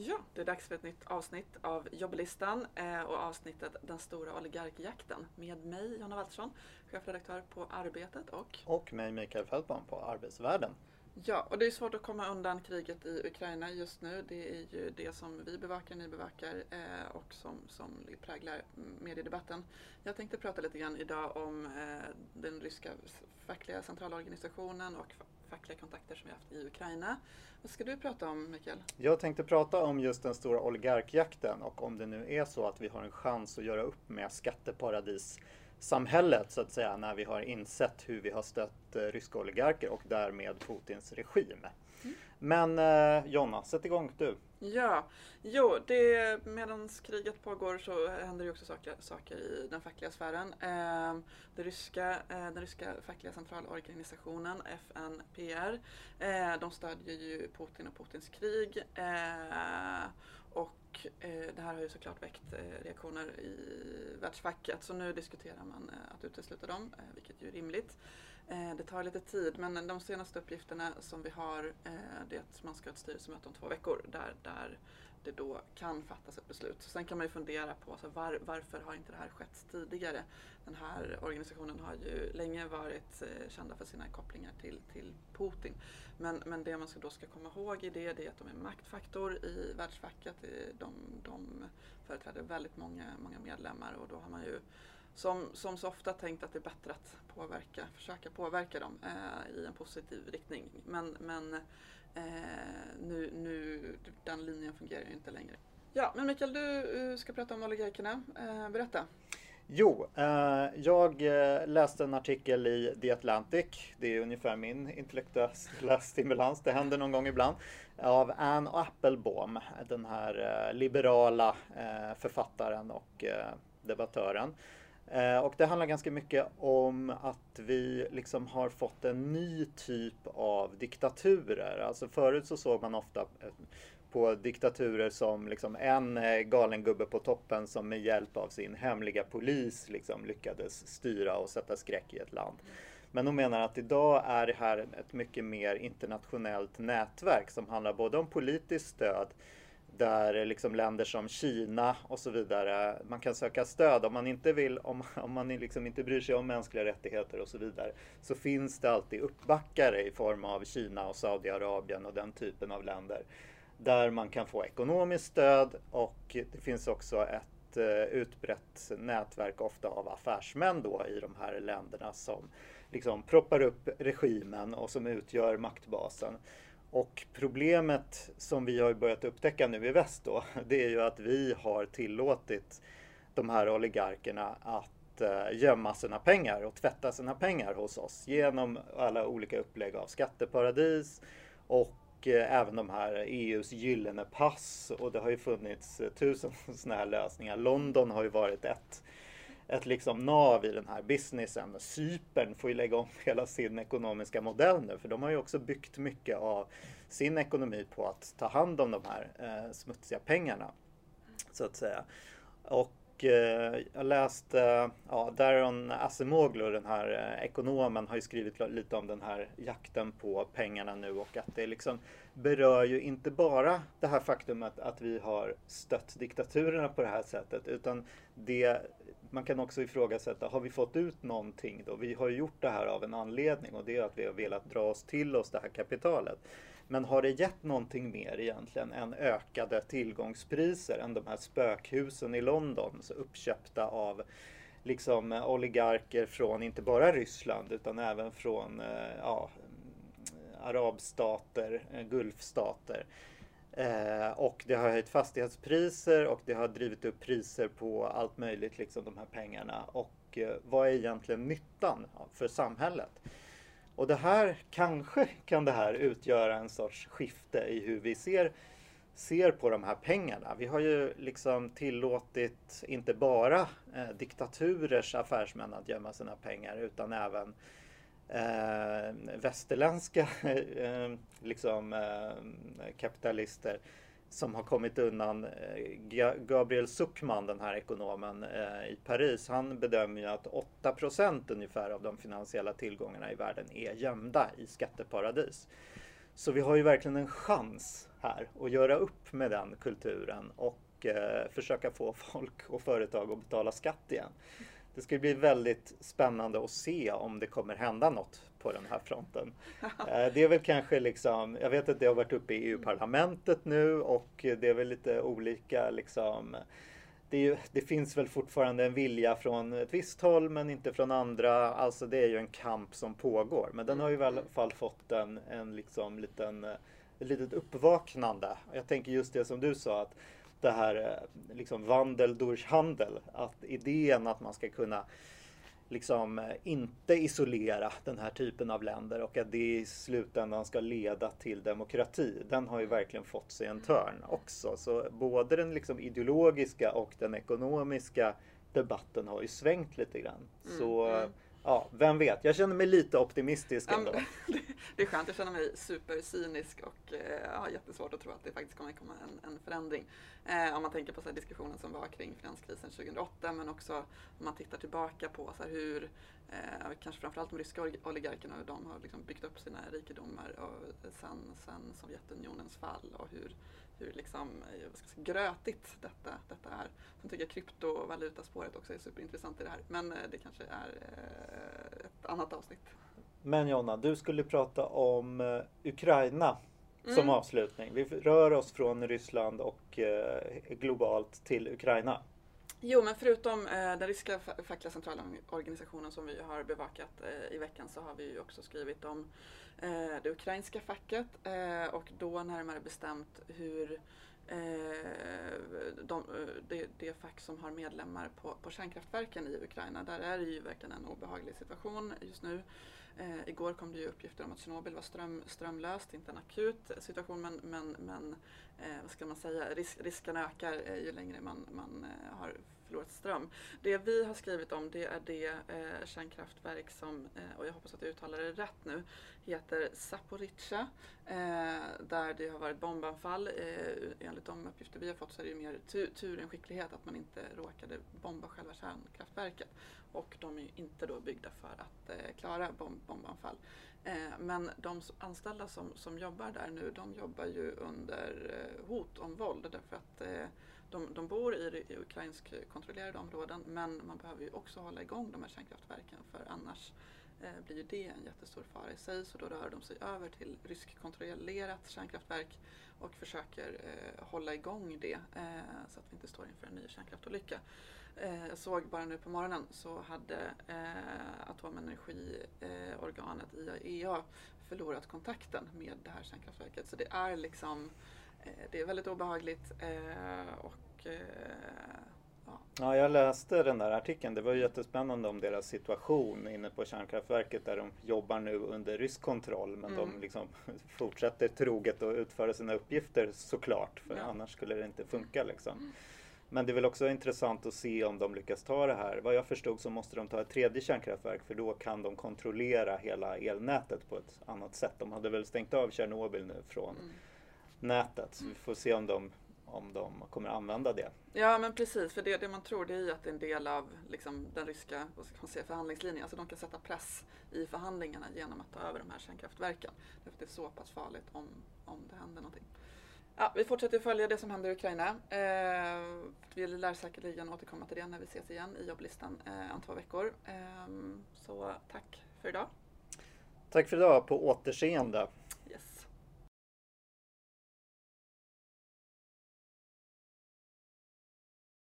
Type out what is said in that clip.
Ja, det är dags för ett nytt avsnitt av jobblistan eh, och avsnittet Den stora oligarkjakten med mig Jonna Waltersson, chefredaktör på Arbetet och Och mig Mikael Fältman på Arbetsvärlden. Ja, och det är svårt att komma undan kriget i Ukraina just nu. Det är ju det som vi bevakar, ni bevakar eh, och som, som präglar mediedebatten. Jag tänkte prata lite grann idag om eh, den ryska fackliga centralorganisationen och fackliga kontakter som vi haft i Ukraina. Vad ska du prata om, Mikael? Jag tänkte prata om just den stora oligarkjakten och om det nu är så att vi har en chans att göra upp med skatteparadis samhället så att säga när vi har insett hur vi har stött eh, ryska oligarker och därmed Putins regim. Mm. Men eh, Jonna, sätt igång du. Ja, jo, det, medan kriget pågår så händer det också saker, saker i den fackliga sfären. Eh, det ryska, eh, den ryska fackliga centralorganisationen, FNPR, eh, de stödjer ju Putin och Putins krig. Eh, och eh, det här har ju såklart väckt eh, reaktioner i världsfacket så nu diskuterar man eh, att utesluta dem, eh, vilket ju är rimligt. Eh, det tar lite tid men de senaste uppgifterna som vi har eh, det är att man ska ha ett styrelsemöte om två veckor där, där det då kan fattas ett beslut. Sen kan man ju fundera på så var, varför har inte det här skett tidigare? Den här organisationen har ju länge varit eh, kända för sina kopplingar till, till Putin. Men, men det man ska då ska komma ihåg i det, det är att de är maktfaktor i världsfacket. De, de företräder väldigt många, många medlemmar och då har man ju som, som så ofta tänkt att det är bättre att påverka, försöka påverka dem eh, i en positiv riktning. Men, men eh, nu, nu, den linjen fungerar ju inte längre. Ja, men Mikael, du eh, ska prata om oligarkerna. Eh, berätta. Jo, eh, jag eh, läste en artikel i The Atlantic. Det är ungefär min intellektuella stimulans. Det händer någon gång ibland. Av Anne Applebaum, den här eh, liberala författaren och debattören. Eh, och det handlar ganska mycket om att vi liksom har fått en ny typ av diktaturer. Alltså förut så såg man ofta eh, på diktaturer som liksom en eh, galen gubbe på toppen som med hjälp av sin hemliga polis liksom lyckades styra och sätta skräck i ett land. Men de menar att idag är det här ett mycket mer internationellt nätverk som handlar både om politiskt stöd där eh, liksom länder som Kina och så vidare, man kan söka stöd om man inte vill, om, om man liksom inte bryr sig om mänskliga rättigheter och så vidare, så finns det alltid uppbackare i form av Kina och Saudiarabien och den typen av länder där man kan få ekonomiskt stöd och det finns också ett eh, utbrett nätverk ofta av affärsmän då i de här länderna som liksom proppar upp regimen och som utgör maktbasen. Och problemet som vi har börjat upptäcka nu i väst då, det är ju att vi har tillåtit de här oligarkerna att eh, gömma sina pengar och tvätta sina pengar hos oss genom alla olika upplägg av skatteparadis och eh, även de här EUs gyllene pass och det har ju funnits eh, tusen sådana här lösningar. London har ju varit ett ett liksom nav i den här businessen. Cypern får ju lägga om hela sin ekonomiska modell nu för de har ju också byggt mycket av sin ekonomi på att ta hand om de här eh, smutsiga pengarna. Så att säga. Och eh, jag läste, ja, Daron Acemoglu, den här eh, ekonomen, har ju skrivit lite om den här jakten på pengarna nu och att det liksom berör ju inte bara det här faktumet att vi har stött diktaturerna på det här sättet utan det man kan också ifrågasätta, har vi fått ut någonting då? Vi har ju gjort det här av en anledning och det är att vi har velat dra oss till oss det här kapitalet. Men har det gett någonting mer egentligen än ökade tillgångspriser än de här spökhusen i London, så uppköpta av liksom oligarker från inte bara Ryssland utan även från eh, ja, arabstater, eh, gulfstater. Eh, och det har höjt fastighetspriser och det har drivit upp priser på allt möjligt, liksom de här pengarna. Och eh, vad är egentligen nyttan för samhället? Och det här, kanske kan det här utgöra en sorts skifte i hur vi ser, ser på de här pengarna. Vi har ju liksom tillåtit inte bara eh, diktaturers affärsmän att gömma sina pengar utan även eh, västerländska eh, liksom, eh, kapitalister som har kommit undan. Eh, Gabriel Zuckman, den här ekonomen eh, i Paris, han bedömer ju att 8% ungefär av de finansiella tillgångarna i världen är gömda i skatteparadis. Så vi har ju verkligen en chans här att göra upp med den kulturen och eh, försöka få folk och företag att betala skatt igen. Det ska bli väldigt spännande att se om det kommer hända något på den här fronten. Eh, det är väl kanske liksom, jag vet att det har varit uppe i EU-parlamentet nu och det är väl lite olika liksom det, ju, det, finns väl fortfarande en vilja från ett visst håll men inte från andra. Alltså det är ju en kamp som pågår. Men den har ju i alla fall fått en, en liksom liten, ett litet uppvaknande. Jag tänker just det som du sa att det här eh, liksom vandel durch handel. Att idén att man ska kunna liksom eh, inte isolera den här typen av länder och att det i slutändan ska leda till demokrati. Den har ju verkligen fått sig en törn också. Så både den liksom ideologiska och den ekonomiska debatten har ju svängt lite grann. Mm, Så mm ja, vem vet? Jag känner mig lite optimistisk ändå. Det är skönt, jag känner mig supercynisk och eh, har jättesvårt att tro att det faktiskt kommer komma en, en förändring. Eh, om man tänker på så här, diskussionen som var kring finanskrisen 2008 men också om man tittar tillbaka på så här, hur eh, kanske framförallt de ryska oligarkerna hur de har liksom byggt upp sina rikedomar och sen, sen Sovjetunionens fall och hur, hur liksom, eh, säga, grötigt detta, detta är. Sen tycker jag kryptovalutaspåret också är superintressant i det här men eh, det kanske är eh, ett annat avsnitt. Men Jonna, du skulle prata om uh, Ukraina mm. som avslutning. Vi rör oss från Ryssland och uh, globalt till Ukraina. Jo, men förutom eh, den ryska fackliga centralorganisationen som vi har bevakat eh, i veckan så har vi ju också skrivit om eh, det ukrainska facket eh, och då närmare bestämt hur Eh, de, eh, det, det fack som har medlemmar på, på kärnkraftverken i Ukraina, där är det ju verkligen en obehaglig situation just nu. Eh, igår kom det ju uppgifter om att Tjernobyl var ström, strömlöst, inte en akut situation men, men, men eh, vad ska man säga, Ris risken ökar eh, ju längre man, man eh, har förlorat ström. Det vi har skrivit om det är det eh, kärnkraftverk som, eh, och jag hoppas att jag uttalar det rätt nu, heter Zaporizjzja. Eh, där det har varit bombanfall. Eh, enligt de uppgifter vi har fått så är det ju mer tur, tur än skicklighet att man inte råkade bomba själva kärnkraftverket och de är ju inte då byggda för att eh, klara bomb bombanfall. Eh, men de anställda som, som jobbar där nu, de jobbar ju under eh, hot om våld därför att eh, de, de bor i, i ukrainsk kontrollerade områden men man behöver ju också hålla igång de här kärnkraftverken för annars eh, blir ju det en jättestor fara i sig så då rör de sig över till ryskkontrollerat kärnkraftverk och försöker eh, hålla igång det eh, så att vi inte står inför en ny kärnkraftolycka. Eh, jag såg bara nu på morgonen så hade eh, atomenergiorganet eh, IAEA förlorat kontakten med det här kärnkraftverket. Så det är liksom det är väldigt obehagligt och Ja. ja, jag läste den där artikeln. Det var jättespännande om deras situation inne på kärnkraftverket där de jobbar nu under rysk kontroll men mm. de liksom fortsätter troget att utföra sina uppgifter såklart för ja. annars skulle det inte funka liksom. Mm. Men det är väl också intressant att se om de lyckas ta det här. Vad jag förstod så måste de ta ett tredje kärnkraftverk för då kan de kontrollera hela elnätet på ett annat sätt. De hade väl stängt av Tjernobyl nu från mm. Nätet så vi får se om de, om de kommer använda det. Ja men precis, för det, det man tror det är att det är en del av liksom, den ryska vad ska man säga, förhandlingslinjen. Alltså de kan sätta press i förhandlingarna genom att ta över de här kärnkraftverken. Därför det är så pass farligt om, om det händer någonting. Ja, vi fortsätter följa det som händer i Ukraina. Eh, vi lär säkerligen återkomma till det när vi ses igen i jobblistan eh, om två veckor. Eh, så tack för idag. Tack för idag, på återseende.